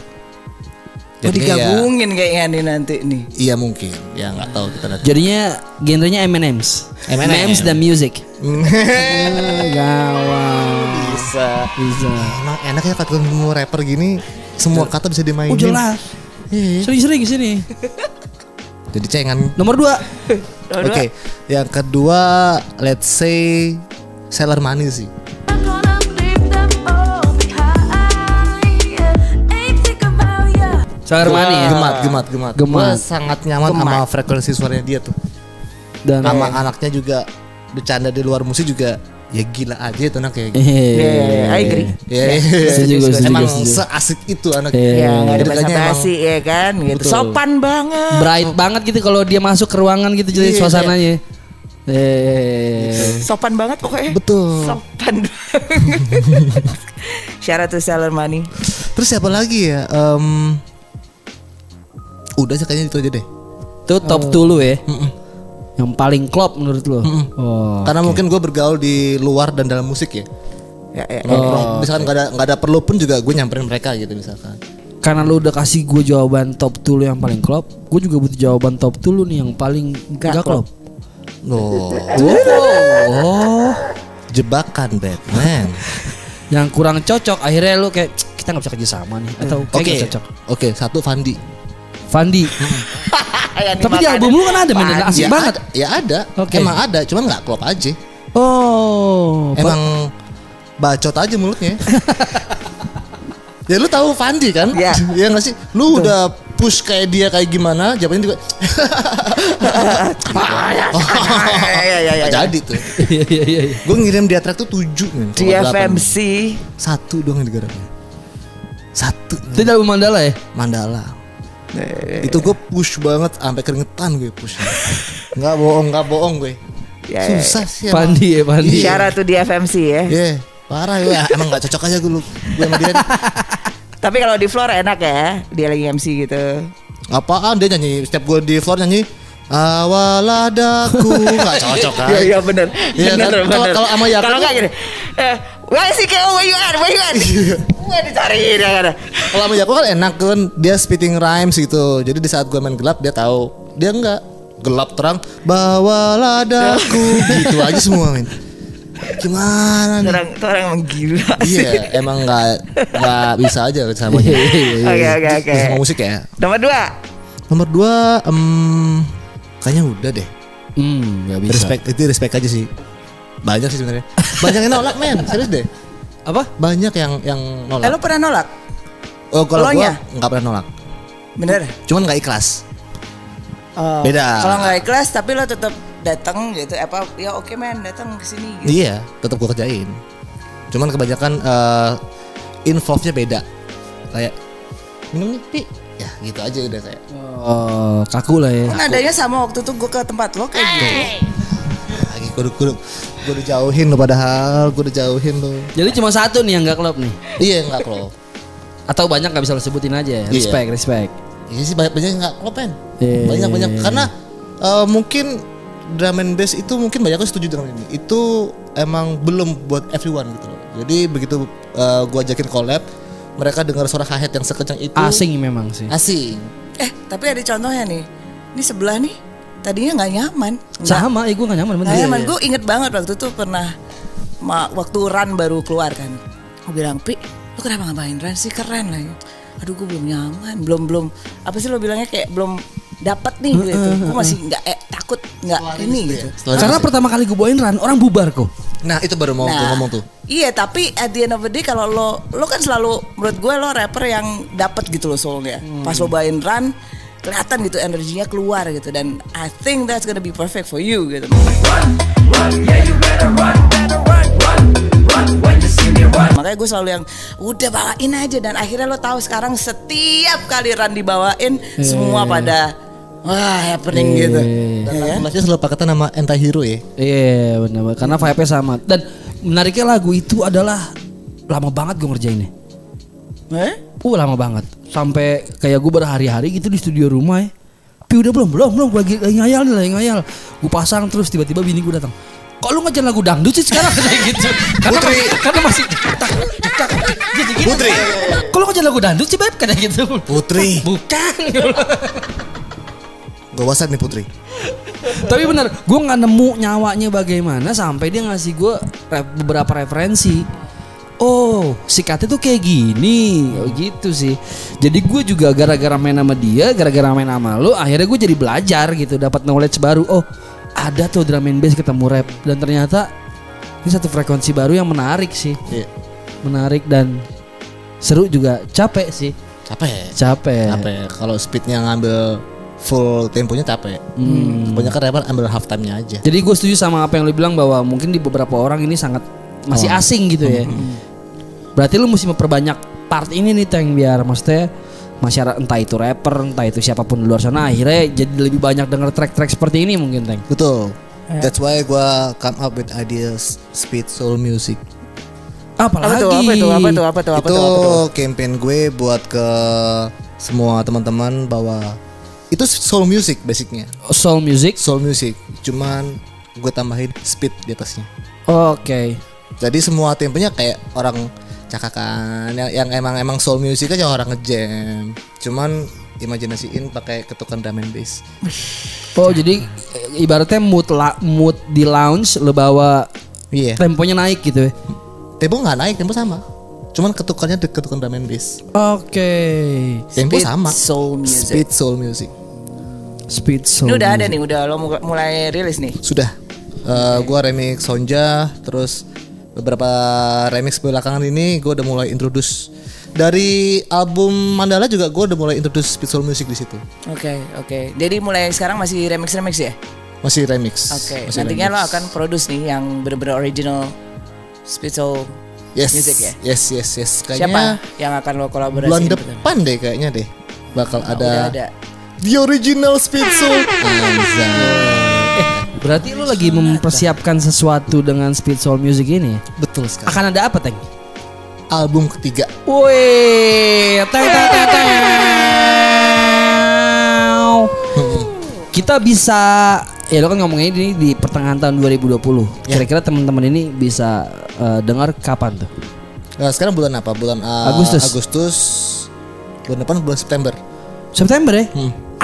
Oh, Jadinya ya- digabungin kayaknya nih nanti nih. Iya mungkin. Ya nggak tahu kita nanti. Jadinya genrenya M&M's. M&M. M&M's dan music. Gawat. Bisa. Bisa. Emang enak ya kalau ketemu rapper gini semua kata bisa dimainin. Oh jelas. Sering-sering ke sini. Jadi cengan. Nomor dua. Oke, yang kedua let's say Sailor Money sih. Ya. Mani ya. Gemat, gemat, gemat. Gemat. Gua sangat nyaman sama frekuensi suaranya dia tuh. Dan Sama anaknya juga bercanda di luar musik juga ya gila aja itu anak kayak gitu. Hehehe. I agree. Ya, Setuju, gua setuju, emang seasik itu anaknya. Iya. Ya, nggak ada emang- basa-basi ya kan gitu. Betul. Sopan banget. bright banget gitu kalau dia masuk ke ruangan gitu jadi Iya, suasananya. Eh. Sopan banget pokoknya. Betul. Sopan. Syarat tuh Sailor Money. Terus siapa lagi ya? Em, udah sih kayaknya itu aja deh. Itu top 2 lu ya. Yang paling klop menurut lu. Oh. Karena mungkin gue bergaul di luar dan dalam musik ya. Ya, ya. Nongkrong. misalkan nggak ada nggak ada perlu pun juga gue nyamperin mereka gitu misalkan. Karena lu udah kasih gue jawaban top 2 lu yang paling klop, gue juga butuh jawaban top 2 lu nih yang paling Nggak gak klop. Oh, Oh. jebakan Batman. Yang kurang cocok akhirnya lu kayak "Cek, kita nggak bisa kerja sama nih atau kayak Oke, nggak cocok. oke satu Fandi. Fandi. Tapi di album lu kan ada men dan asik ya banget. Ada, ya ada, Oke. emang ada, cuman nggak klop aja. Oh. Emang bacot aja mulutnya. ya lu tahu Fandi kan? Iya. Iya nggak sih? Lu udah push kayak dia kayak gimana? Jawabannya juga ya, ya, ya, ya. jadi tuh. Iya iya iya. iya. Gue ngirim dia track tuh tujuh men. Di. FMC. Satu doang yang digarapnya. Satu. Itu album Mandala ya? Mandala. Itu gue push banget sampai keringetan gue push. Nggak bohong, nggak bohong gue. Ya, ya, Susah sih. emang. Pandi ya Pandi. Syarat tuh di FMC ya. Iya, parah ya. Emang nggak cocok aja gue lu. Gue sama dia. Tapi kalau di floor enak ya. Dia lagi MC gitu. Apaan dia nyanyi setiap gue di floor nyanyi awal adaku nggak cocok kan? Iya iya bener. Iya bener, kan? Kalau- bener. kalau sama Yakult Kalau nggak gini. Eh, where sih KO where you at? Where you at? Wah dicariin ya kan. Kalau sama Yakult kan enak kan dia spitting rhymes gitu. Jadi di saat gue main gelap dia tahu. Dia enggak gelap terang bawalah daku gitu aja semua men. Gimana nih? Orang itu orang emang gila sih. Iya, emang nggak nggak bisa aja sama dia. Oke oke oke. Sama musik ya. Nomor dua. Nomor dua, em, kayaknya udah deh. Hmm, gak bisa. Respect itu respect aja sih. Banyak sih sebenarnya. Banyak yang nolak men, serius deh. Apa? Banyak yang yang Eh nolak. lo pernah nolak? Oh kalau gua nggak pernah nolak. Bener? Cuman nggak ikhlas. Oh. Beda. Kalau nggak ikhlas tapi lo tetap datang gitu. Apa ya oke men datang ke sini gitu. Iya, tetap gua kerjain. Cuman kebanyakan eh involve-nya beda. Kayak minum nih, Pi. Ya, gitu aja udah kayak. Oh, kaku lah ya. Kan adanya sama waktu tuh gue ke tempat lo kayak gitu. Gua udah jauhin lo padahal gua udah jauhin lo. Jadi cuma satu nih yang gak klop nih. Iya, nggak klop. Atau banyak gak bisa lo sebutin aja ya. Iya. Respect, respect. Iya sih banyak banyak yang nggak klop kan. Iya. Banyak banyak karena eh, mungkin drum and bass itu mungkin banyak yang setuju dengan ini. Itu emang belum buat everyone gitu loh. Jadi begitu eh, gua ajakin collab, mereka dengar suara hi-hat yang sekencang itu Asing memang sih. Asing. Eh tapi ada contohnya nih. Ini sebelah nih tadinya nggak nyaman. Nggak- Sama, ya gue gak nyaman bener. Nggak nyaman. Gue inget banget waktu itu pernah ma- waktu Run baru keluar kan. Gue bilang, Pi, lu kenapa ngapain Run sih keren lah. Aduh gue belum nyaman, belum belum apa sih lo bilangnya kayak belum dapat nih gitu. Gue masih nggak eh, takut nggak ini gitu. Karena pertama kali gue bawain run, orang bubar kok. Nah itu baru mau gua ngomong tuh. Iya tapi at the end of the day kalau lo lo kan selalu menurut gue lo rapper yang dapat gitu lo soulnya. Pas lo bawain run kelihatan gitu energinya keluar gitu dan I think that's gonna be perfect for you gitu. Makanya gue selalu yang udah bawain aja dan akhirnya lo tahu sekarang setiap kali run dibawain semua pada wah happening gitu. Dan Ya kan? lagu selalu paketan nama anti hero ya. Iya benar banget. karena vibe-nya sama. Dan menariknya lagu itu adalah lama banget gue ngerjainnya. Eh? Uh lama banget. Sampai kayak gue berhari-hari gitu di studio rumah ya. Pi udah belum belum belum gue lagi, lagi ngayal nih lagi ngayal. Gue pasang terus tiba-tiba bini gue datang. kok lu ngajar lagu dangdut sih sekarang kayak gitu karena Putri. masih, karena masih tak, tak, gitu, gitu. Putri. kok lu ngajar lagu dangdut sih beb kayak gitu Putri. bukan Gue WhatsApp nih Putri. tapi bener gue nggak nemu nyawanya bagaimana sampai dia ngasih gue beberapa referensi Oh, si Kate tuh kayak gini, oh, gitu sih. Jadi gue juga gara-gara main sama dia, gara-gara main sama lu, akhirnya gue jadi belajar gitu, dapat knowledge baru. Oh, ada tuh drum and bass ketemu rap dan ternyata ini satu frekuensi baru yang menarik sih, Iya. menarik dan seru juga. Capek sih, Capek. capek. Capek. Kalau speednya ngambil full temponya capek. Kebanyakan rapper ambil half time-nya aja. Jadi gue setuju sama apa yang lu bilang bahwa mungkin di beberapa orang ini sangat masih asing gitu ya. Berarti lu mesti memperbanyak part ini nih Teng biar maksudnya masyarakat entah itu rapper, entah itu siapa pun di luar sana akhirnya jadi lebih banyak denger track-track seperti ini mungkin Teng. Betul. That's why gue come up with ideas speed soul music. Apalagi Apa tuh? Apa tuh? Apa tuh? Apa tuh? Apa itu tuh? campaign gue buat ke semua teman-teman bahwa itu soul music basicnya. soul music. Soul music. Cuman gue tambahin speed di atasnya. Oke. Jadi semua temponya kayak orang cakakan yang, yang emang emang soul music aja orang ngejam. Cuman imajinasiin pakai ketukan drum and bass. Oh jadi ibaratnya mood la, mood di lounge lu bawa Iya. temponya naik gitu ya. Tempo nggak naik, tempo sama. Cuman ketukannya di ketukan drum and bass. Oke. Tempo Speed sama. soul music. Speed soul music. Speed soul. Ini udah ada music. nih, udah lo mu- mulai rilis nih. Sudah. Eh, gua remix Sonja, terus beberapa remix belakangan ini gue udah mulai introduce dari album Mandala juga gue udah mulai introduce soul music di situ. Oke, oke. Jadi mulai sekarang masih remix-remix ya? Masih remix. Oke. Masih Nantinya lo remix. akan produce nih yang bener-bener original soul yes, music ya? Yes, yes, yes. Siapa Kayaknya yang akan lo kolaborasi? bulan depan deh kayaknya deh bakal Udah ada, ada. the original speed soul. Berarti lu lagi mempersiapkan sesuatu dengan speed soul music ini. Betul sekali. Akan ada apa, Teng? Album ketiga. Woi, teng teng teng teng. Kita bisa ya lo kan ngomongnya ini di pertengahan tahun 2020. Kira-kira teman-teman ini bisa eh, dengar kapan tuh? Nah, sekarang bulan apa? Bulan uh, Agustus. Agustus. Bulan depan bulan September. September ya?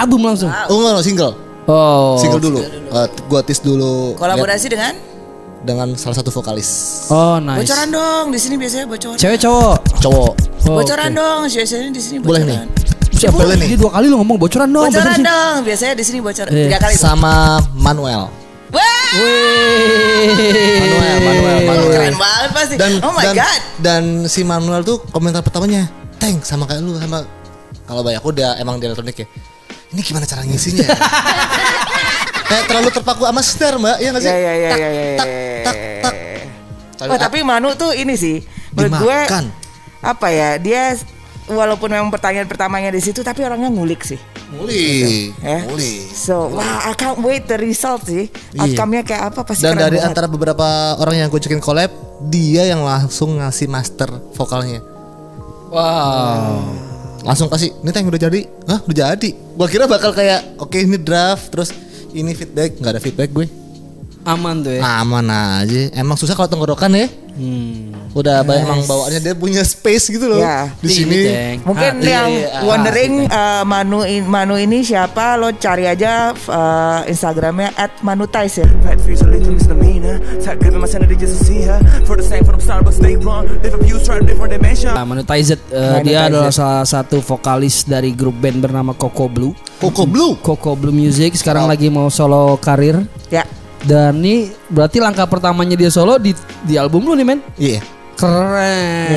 Album langsung. Oh enggak, no, single. Oh. Single dulu. Uh, gua tis dulu Kolaborasi dengan dengan salah satu vokalis Oh, nice. bocoran dong. Di sini biasanya bocoran. Cewek cowok. cowok. Oh, bocoran dong. Biasanya di sini Boleh nih. Siapa Boleh nih. Dia dua kali lo ngomong bocoran dong. Bocoran sih. dong. Biasanya di sini bocoran. Eh, Tiga kali. Sama Manuel. Wah. Manuel, Manuel, Manuel. Keren banget pasti. Dan oh my dan, god. dan si Manuel tuh komentar pertamanya, "Teng, sama kayak lu sama kalau banyak aku udah emang di elektronik ya. Ini gimana cara ngisinya?" ya?" Kayak terlalu terpaku sama snare, Mbak. Iya nggak sih? Ya ya ya Tak, ya ya. tak, tak, tak. Wah, tapi Manu tuh ini sih menurut gue apa ya dia walaupun memang pertanyaan pertamanya di situ tapi orangnya ngulik sih. Muli, Eh? muli. So, wah, I can't wait the result sih. Iya. Outcome-nya kayak apa pasti Dan keren dari banget. antara beberapa orang yang gue cekin collab, dia yang langsung ngasih master vokalnya. Wow. Langsung kasih, ini tank udah jadi. Hah, udah jadi. Gua kira bakal kayak, oke ini draft, terus ini feedback, nggak ada feedback gue. Aman tuh ya. Aman aja. Emang susah kalau tenggorokan ya. Hmm. Udah banyak emang bawaannya dia punya space gitu loh. Ya. Di Ini, sini. Mungkin Ah, iya, yang iya, ah, wondering uh, Manu in- Manu ini siapa lo cari aja uh, Instagramnya @manutize ya. Fat face, a little misdemeanor. Tap giving my sanity just to see her. For the same from Starbucks, they run. Different views, try different dimension. Nah, eh, dia Monetized. adalah salah satu vokalis dari grup band bernama Coco Blue. Coco Blue. Coco Blue Music sekarang lagi mau solo karir. Ya. Dan ini berarti langkah pertamanya dia solo di di album lu nih men. Iya. Keren.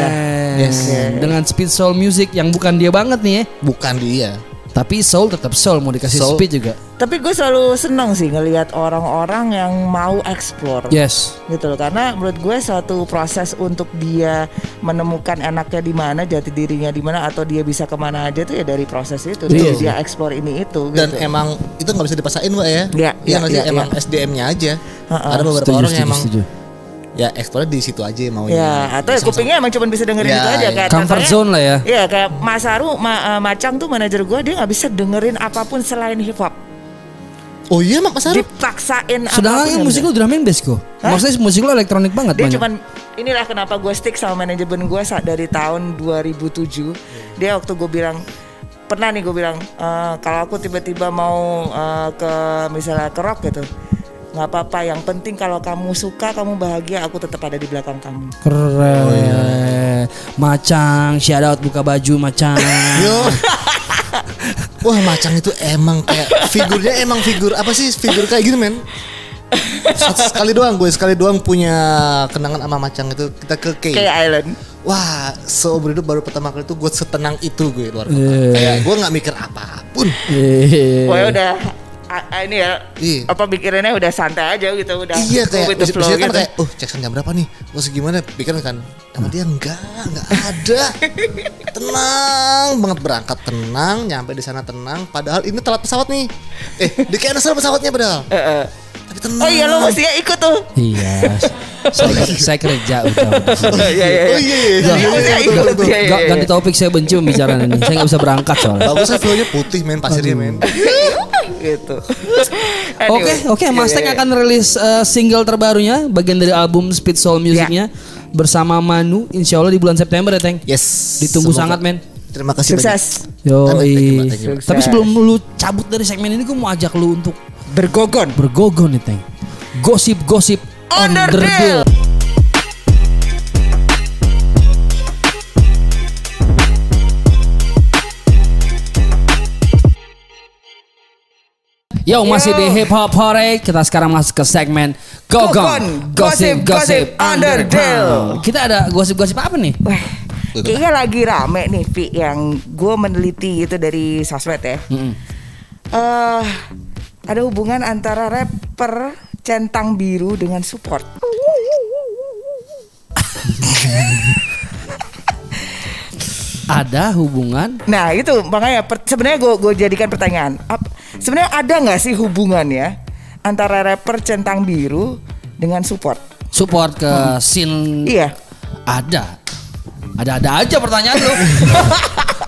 Yes. Dengan speed soul music yang bukan dia banget nih ya. Bukan dia. Tapi soul tetap soul mau dikasih Soul. speed juga. Tapi gue selalu seneng sih ngelihat orang-orang yang mau explore. Yes. gitu loh karena menurut gue suatu proses untuk dia menemukan enaknya di mana jati dirinya di mana atau dia bisa ke mana aja tuh ya dari proses itu Betul. Dari dia explore ini itu Dan gitu. emang itu nggak bisa dipasain mbak ya. Iya, Iya iya, sih? iya, emang iya. SDM-nya aja. Ha-ha. Ada beberapa Setuju, orang yang setuju, emang setuju. Ya eksplornya di situ aja maunya. ya atau ya kupingnya emang cuma bisa dengerin Ya, itu aja ya. kayak Comfort contohnya- zone lah ya. Iya kayak Mas Haru Ma- eh, Macang tuh manajer gue dia nggak bisa dengerin apa pun selain hip hop Oh iya mak Mas Arif. dipaksain Sedangkan apa pun kan nggak musik lu drum and bass kok. Maksudnya musik lu elektronik banget dia banyak. cuman inilah kenapa gue stick sama manajemen gue saat dari tahun 2007 dia waktu gue bilang pernah nih gue bilang "Eh, kalau aku tiba-tiba mau eh, ke misalnya ke rock gitu nggak apa-apa yang penting kalau kamu suka kamu bahagia aku tetap ada di belakang kamu. Keren. Oh, Macang, shout out buka baju macang. Yo. Wah macang itu emang kayak figurnya emang figur apa sih figur kayak gitu men? Sekali doang gue sekali doang punya kenangan sama macang itu. Kita ke K. Kayak Island. Wah seumur hidup baru pertama kali itu gue setenang itu gue luar kota. Iya. kayak gue nggak mikir apa pun. Eh, Pokoknya udah a- ini ya Iya. apa pikirannya udah santai aja gitu udah iya kayak with the flow kan gitu. kayak oh Jackson jam berapa nih terus gimana pikiran kan sama dia enggak enggak ada tenang banget berangkat tenang nyampe di sana tenang padahal ini telat pesawat nih eh di cancel pesawatnya padahal. Tapi tenang oh iya lo mestinya ikut tuh Iya. saya, saya kerja udah. udah. iya iya oh iya iya Iya, iya, maksudnya iya, ikut. Iya, iya, Ga- iya. ganti topik saya benci pembicaraan ini. Saya nggak bisa berangkat soalnya. Bagus kan flownya putih men pasirnya men gitu Oke, oke, Mas Tek akan rilis eh, single terbarunya bagian dari album Speed Soul Musicnya bersama Manu Insya Allah di bulan September ya, Teng. Yes Ditunggu Semoga- sangat, men. Terima kasih sukses Yo, Amin, thank you, Mbak, thank you. Sukses. Tapi sebelum lu cabut dari segmen ini, gue mau ajak lu untuk bergogon bergogon nih, Teng. Gosip-gosip Underdeal. underdeal. Yo masih di Hip Hop Hore Kita sekarang masuk ke segmen Gogon Gosip-gosip Underdeal. Kita ada gosip-gosip apa nih? Wah, kayaknya lagi rame nih Vi yang gue meneliti itu dari sosmed ya. Mm-mm. Eh, ada hubungan antara rapper centang biru dengan support. Ada hubungan Nah itu makanya sebenarnya gue gue jadikan pertanyaan. Sebenarnya ada nggak sih hubungannya antara rapper centang biru dengan support? support ke scene Iya. Ada Ada-ada aja pertanyaan lu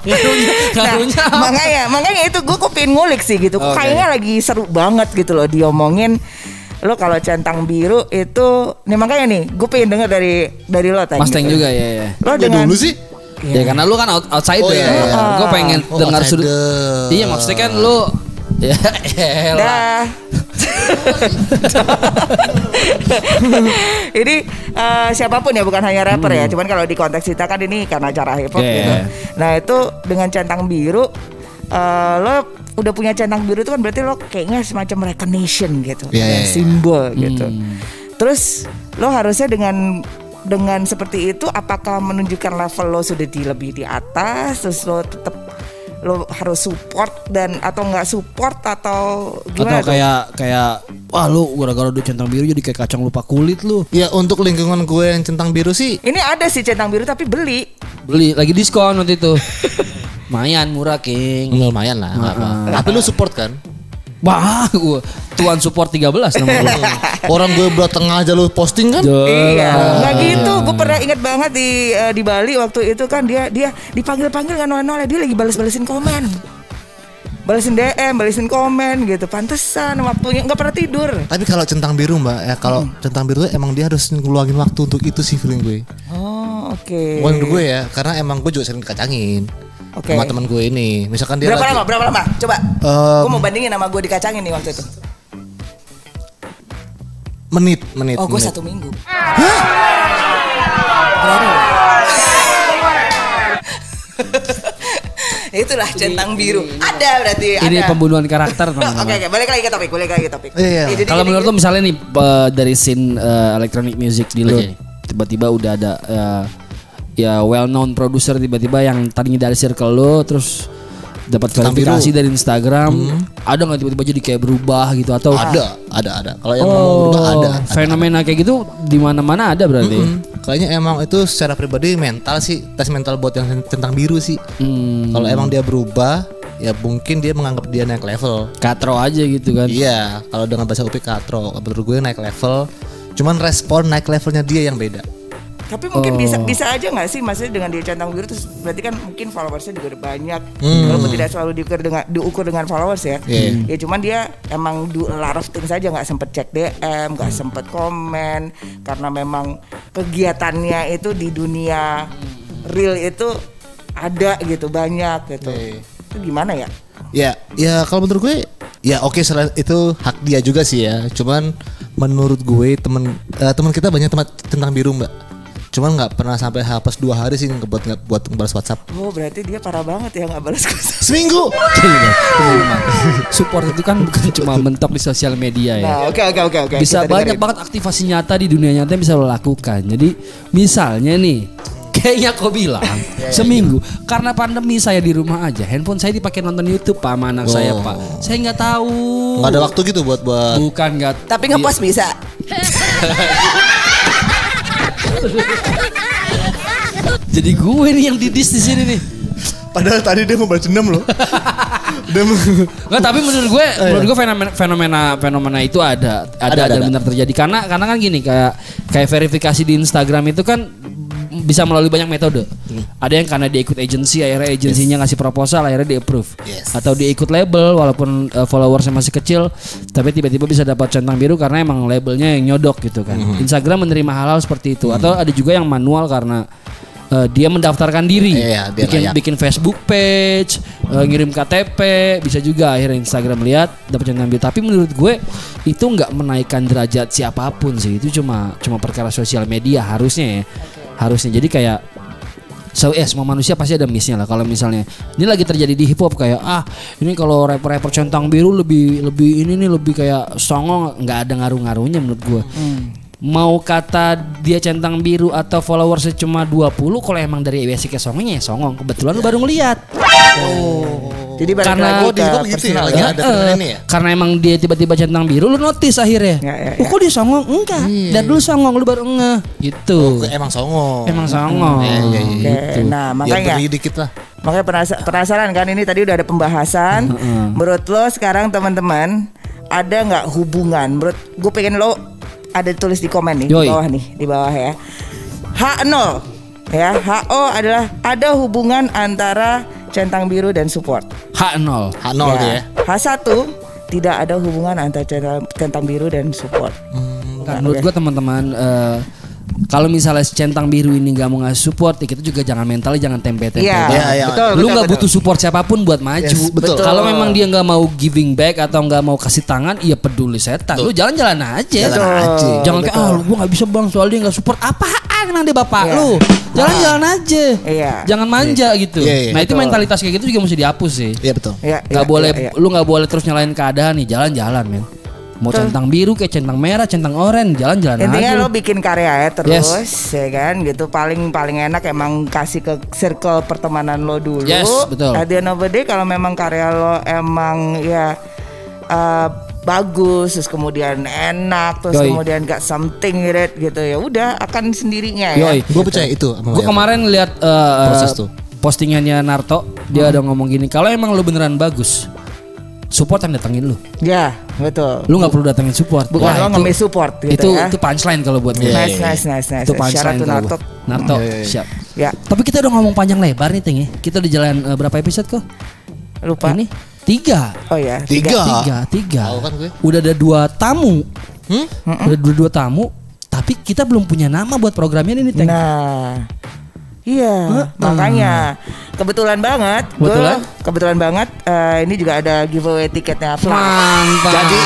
Nah, makanya makanya itu gue pengen ngulik sih gitu. Oke. Kayaknya lagi seru banget gitu loh diomongin lo kalau centang biru itu nih makanya nih gue pengen denger dari dari lo tadi. Mas Teng juga ya ya Lo Ya dengan dulu sih Ya karena lu kan out- outsider Oh, iya, iya. Gue pengen Oh, dengar sudut. Iya maksudnya kan lu Ya elah. Dah. ini eh, siapa pun ya bukan hanya rapper ya, cuman kalau di konteks kita kan ini karena acara hip hop Hmm. Yeah. gitu. Nah itu dengan centang biru, eh, lo udah punya centang biru itu kan berarti lo kayaknya semacam recognition gitu, Yeah, yeah, yeah. simbol gitu. Hmm. Terus lo harusnya dengan dengan seperti itu, apakah menunjukkan level lo sudah di lebih di atas, terus lo tetap lo harus support dan atau nggak support atau gimana Atau tuh? kayak Kayak Wah lu gara-gara udah centang biru Jadi kayak kacang lupa kulit lu Ya untuk lingkungan gue yang centang biru sih Ini ada sih centang biru tapi beli. Beli Lagi diskon waktu itu Lumayan murah King lumayan lah nggak apa. Tapi lu support kan? Wah gua Tuan support 13 nama lu Orang gue berat tengah aja lu posting kan? Iya, Jelas. nggak gitu. Gue pernah ingat banget di eh, di Bali waktu itu kan dia dia dipanggil panggil nggak noleh noleh dia lagi balas balesin komen, balesin DM, balesin komen gitu. Pantesan waktunya nggak pernah tidur. Tapi kalau centang biru mbak, ya kalau centang biru emang dia harus ngeluangin waktu untuk itu sih feeling gue. Oh oke. Menurut gue ya, karena emang gue juga sering dikacangin Oke. sama teman gue ini. Misalkan dia Berapa lagi, lama? Berapa lama? Coba. Em, gue mau bandingin sama gue dikacangin nih waktu itu. menit, menit. Oh gue satu minggu. Loh. Itulah centang biru. Ada berarti. Ini ada. pembunuhan karakter Oke teman-teman oke balik lagi ke topik, balik lagi ke topik. Iya, iya. Ya, Kalau menurut lo misalnya nih dari scene eh, electronic music di lo Oke. tiba-tiba udah ada eh, ya well known producer tiba-tiba yang tadinya dari circle lo terus dapat. Hmm. dari Instagram ada nggak tiba-tiba jadi kayak berubah gitu atau Ada, ada, ada. Kalau yang ngomong oh berubah ada. ada. fenomena kayak gitu di mana-mana ada berarti Hmm, Kayaknya emang itu secara pribadi mental sih tes mental buat yang centang biru sih. Hmm, Kalau emang dia berubah, ya mungkin dia menganggap dia naik level. katro aja gitu kan Iya, kalau dengan bahasa UP katro, menurut gue naik level. Cuman respon naik levelnya dia yang beda. Tapi mungkin Oh. bisa bisa aja nggak sih maksudnya dengan dia centang biru terus berarti kan mungkin followersnya juga udah banyak. Hmm. Walaupun tidak selalu diukur dengan diukur dengan followers ya. Iya. Ya cuman dia emang do a lot of things aja nggak sempet cek DM, nggak sempet komen karena memang kegiatannya itu di dunia real itu ada gitu banyak gitu. Iya. Itu gimana ya? Ya, ya kalau menurut gue ya oke selain itu hak dia juga sih ya. Cuman menurut gue temen eh, teman kita banyak teman tentang biru mbak. Cuman nggak pernah sampai hapus dua hari sih ngebuat nggak buat ngebalas WhatsApp. Oh berarti dia parah banget ya nggak balas kosan. Seminggu. Gini, teman-teman. Support itu kan bukan cuma mentok di sosial media ya. Nah oke oke oke oke. bisa kita banyak dengerin. banget aktivasi nyata di dunia nyata yang bisa lo lakukan. Jadi misalnya nih, kayaknya kau bilang seminggu karena pandemi saya di rumah aja, handphone saya dipakai nonton YouTube pak sama anak saya Oh. pak. Saya nggak tahu. Nggak ada waktu gitu buat buat. Bukan nggak. Tapi ngepost bisa. Jadi gue nih yang didis di sini nih. Padahal tadi dia mau balas dendam loh. dia mau. Nggak, tapi menurut gue, menurut gue fenomena fenomena fenomena itu ada, ada, Ada, ada, ada. benar terjadi karena karena kan gini kayak kayak verifikasi di Instagram itu kan bisa melalui banyak metode. Ada yang karena dia ikut agensi, akhirnya agensinya ngasih proposal, akhirnya di approve. Yes. Atau dia ikut label, walaupun uh, followersnya masih kecil, tapi tiba-tiba bisa dapat centang biru karena emang labelnya yang nyodok gitu kan. Instagram menerima hal-hal seperti itu. Atau ada juga yang manual karena uh, dia mendaftarkan diri, Iya, biar bikin layak. bikin Facebook page, eh, ngirim KTP, bisa juga akhirnya Instagram lihat dapat centang biru. Tapi menurut gue itu nggak menaikkan derajat siapa pun sih. Itu cuma cuma perkara sosial media harusnya ya. Harusnya jadi kayak So ya semua manusia pasti ada missnya lah. Kalau misalnya ini lagi terjadi di hip hop kayak ah ini kalau rapper-rapper centang biru lebih lebih ini nih lebih kayak songong. Nggak ada ngaruh-ngaruhnya menurut gua. Mau kata dia centang biru atau followersnya cuma 20 kalau emang dari basic ke songongnya ya songong kebetulan lu baru ngeliat Jadi balik Karena- lagi Oh, di ke gitu ya, lagi ya. ada ini ya? Karena emang dia tiba-tiba centang biru lu notice akhirnya. Ya, ya, Oh, ya. kok dia songong? Enggak. Dari dulu songong lu baru ngeh. Gitu. Emang songong. Emang songong. Iya, iya. Oke, Gitu. nah Ya makanya beri dikit lah. makanya penasa- penasaran kan ini tadi udah ada pembahasan. Menurut lo sekarang teman-teman ada nggak hubungan? Menurut gue pengen lo ada tulis di komen nih Yoi. di bawah nih di bawah ya. H0 ya HO adalah ada hubungan antara centang biru dan support. H0. H0 tuh ya. H1 tidak ada hubungan antara centang, centang biru dan support. Nah, menurut gua teman-teman eh, kalau misalnya centang biru ini nggak mau ngasih support, ya kita juga jangan mentalnya jangan tempe-tempe. Iya, banget. Iya, iya. betul. Lu betul, nggak betul. butuh support siapa pun buat maju. Yes, betul. Kalau memang dia nggak mau giving back atau nggak mau kasih tangan, iya peduli setan. Lu jalan-jalan aja. Jalan aja. Jangan kayak ah lu gua nggak bisa bang soal dia nggak support. Apaan dia bapak Iya. lu? Jalan-jalan aja. Iya. Jangan manja gitu. Iya, iya. Nah itu Betul. mentalitas kayak gitu juga mesti dihapus sih. Iya betul. Ya, Nggak ya, boleh, ya, ya. lu nggak boleh terus nyalain keadaan nih. Jalan-jalan men. Mau Betul. centang biru kayak centang merah, centang oranye, jalan-jalan Intinya aja. lo bikin karya ya terus Yes. ya kan gitu paling paling enak emang kasih ke circle pertemanan lo dulu. Yes, betul. At the end of the day kalau memang karya lo emang ya uh, bagus terus kemudian enak terus Yoi. kemudian got something it gitu ya udah akan sendirinya ya. Yoi. Gue percaya itu. sama Gue kemarin lihat uh, Proses tuh. postingannya Narto, dia ada ngomong gini, kalau emang lu beneran bagus, support yang datengin lu. Ya, betul. Lu nggak perlu datengin support. Bukan Wah, lo itu- ngemis support gitu itu ya. itu punchline kalau buat gue. nice, nice, nice, nice. Itu Syarat punchline tuh kalau Narto. gua. Narto, siap. Ya, Tapi kita udah ngomong panjang lebar nih Ting ya. Kita udah jalan uh, berapa episode kok? lupa. Ini tiga. Oh ya, Tiga. Tiga, tiga. Tahu kan gue. Udah ada dua tamu. Hmm? Udah dua, dua tamu. Tapi kita belum punya nama buat programnya ini, Teng. Nah, iya, makanya kebetulan banget, gua- Kebetulan? kebetulan banget. eh, ini juga ada giveaway tiketnya Flash. Mantap. Jadi.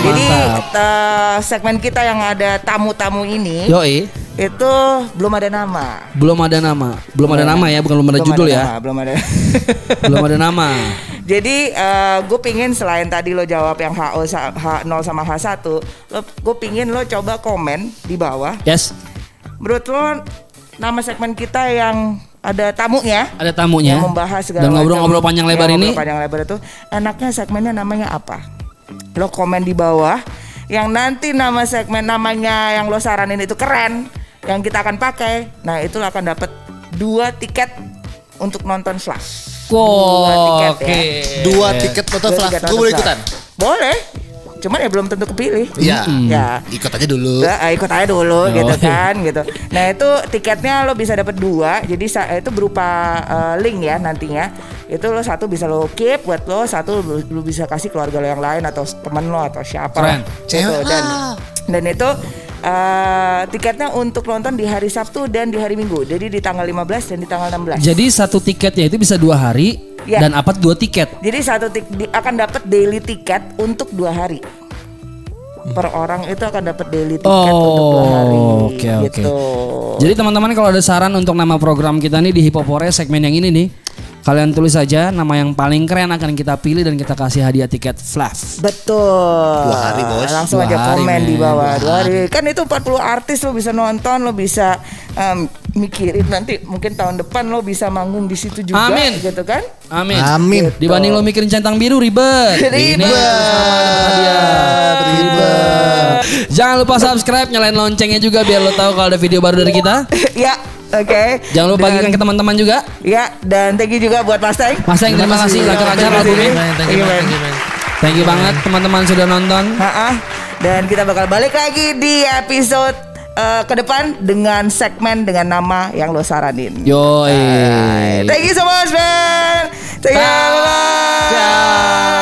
Jadi eh, segmen kita yang ada tamu-tamu ini Yoi. itu belum ada nama. Belum ada nama. Belum ada nama ya, bukan belum ada Belum judul ya. nama, belum ada. belum ada nama. Jadi gue pingin selain tadi lo jawab yang HO sa- H0 sama H1, lo gue pingin lo coba komen di bawah. Yes, Menurut lo nama segmen kita yang ada tamunya ada tamunya. yang membahas segala Dan ngobrol-ngobrol panjang yang lebar ini. ngobrol panjang lebar itu enaknya segmennya namanya apa? Lo komen di bawah yang nanti nama segmen namanya yang lo saranin itu keren yang kita akan pakai. Nah, itu akan dapat dua tiket untuk nonton Flash. Dua Wow, tiket oke. ya. Dua tiket nonton Dua Flash. Gue boleh ikutan. Boleh. Cuman ya belum tentu kepilih. Iya. Ya. Ikut aja dulu. Ya, ikut aja dulu Oh, gitu kan gitu. Nah itu tiketnya lo bisa dapat dua, jadi sa- itu berupa eh, link ya nantinya. Itu lo satu bisa lo keep buat lo, satu lo, lo bisa kasih keluarga lo yang lain atau temen lo atau siapa. Keren. Gitu. Dan dan itu eh, tiketnya untuk nonton di hari Sabtu dan di hari Minggu. Jadi di tanggal 15 dan di tanggal 16. Jadi satu tiketnya itu bisa dua hari Ya. dan apa dua tiket. Jadi satu tik di- akan dapat daily tiket untuk dua hari. Per orang itu akan dapat daily tiket untuk dua hari. Oh, oke, oke. gitu. Jadi teman-teman kalau ada saran untuk nama program kita nih di Hipopore segmen yang ini nih, kalian tulis saja nama yang paling keren akan kita pilih dan kita kasih hadiah tiket Flav. Betul. Dua hari, Bos. Langsung Dua aja hari, komen di men. bawah. Dua hari. Kan itu 40 artis lo bisa nonton, lo bisa em, mikirin nanti mungkin tahun depan lo bisa manggung di situ juga Amin. gitu kan? Amin. Amin. Dibanding lo mikirin centang biru ribet. Ribet. Ribet. Jangan lupa subscribe, nyalain loncengnya juga biar lo tahu kalau ada video baru dari kita. ya, oke. Jangan lupa Dan- bagikan ke teman-teman juga. Ya, dan thank you juga buat Mas Teng. Mas Teng, terima kasih lancar-lancar Terima kasih. lagunya. Thank you, man. Thank you banget teman-teman sudah nonton. Ha-ha. Dan kita bakal balik lagi di episode eh, ke depan dengan segmen dengan nama yang lo saranin. Yoi. Thank you so much, man. Thank you. Bye-bye.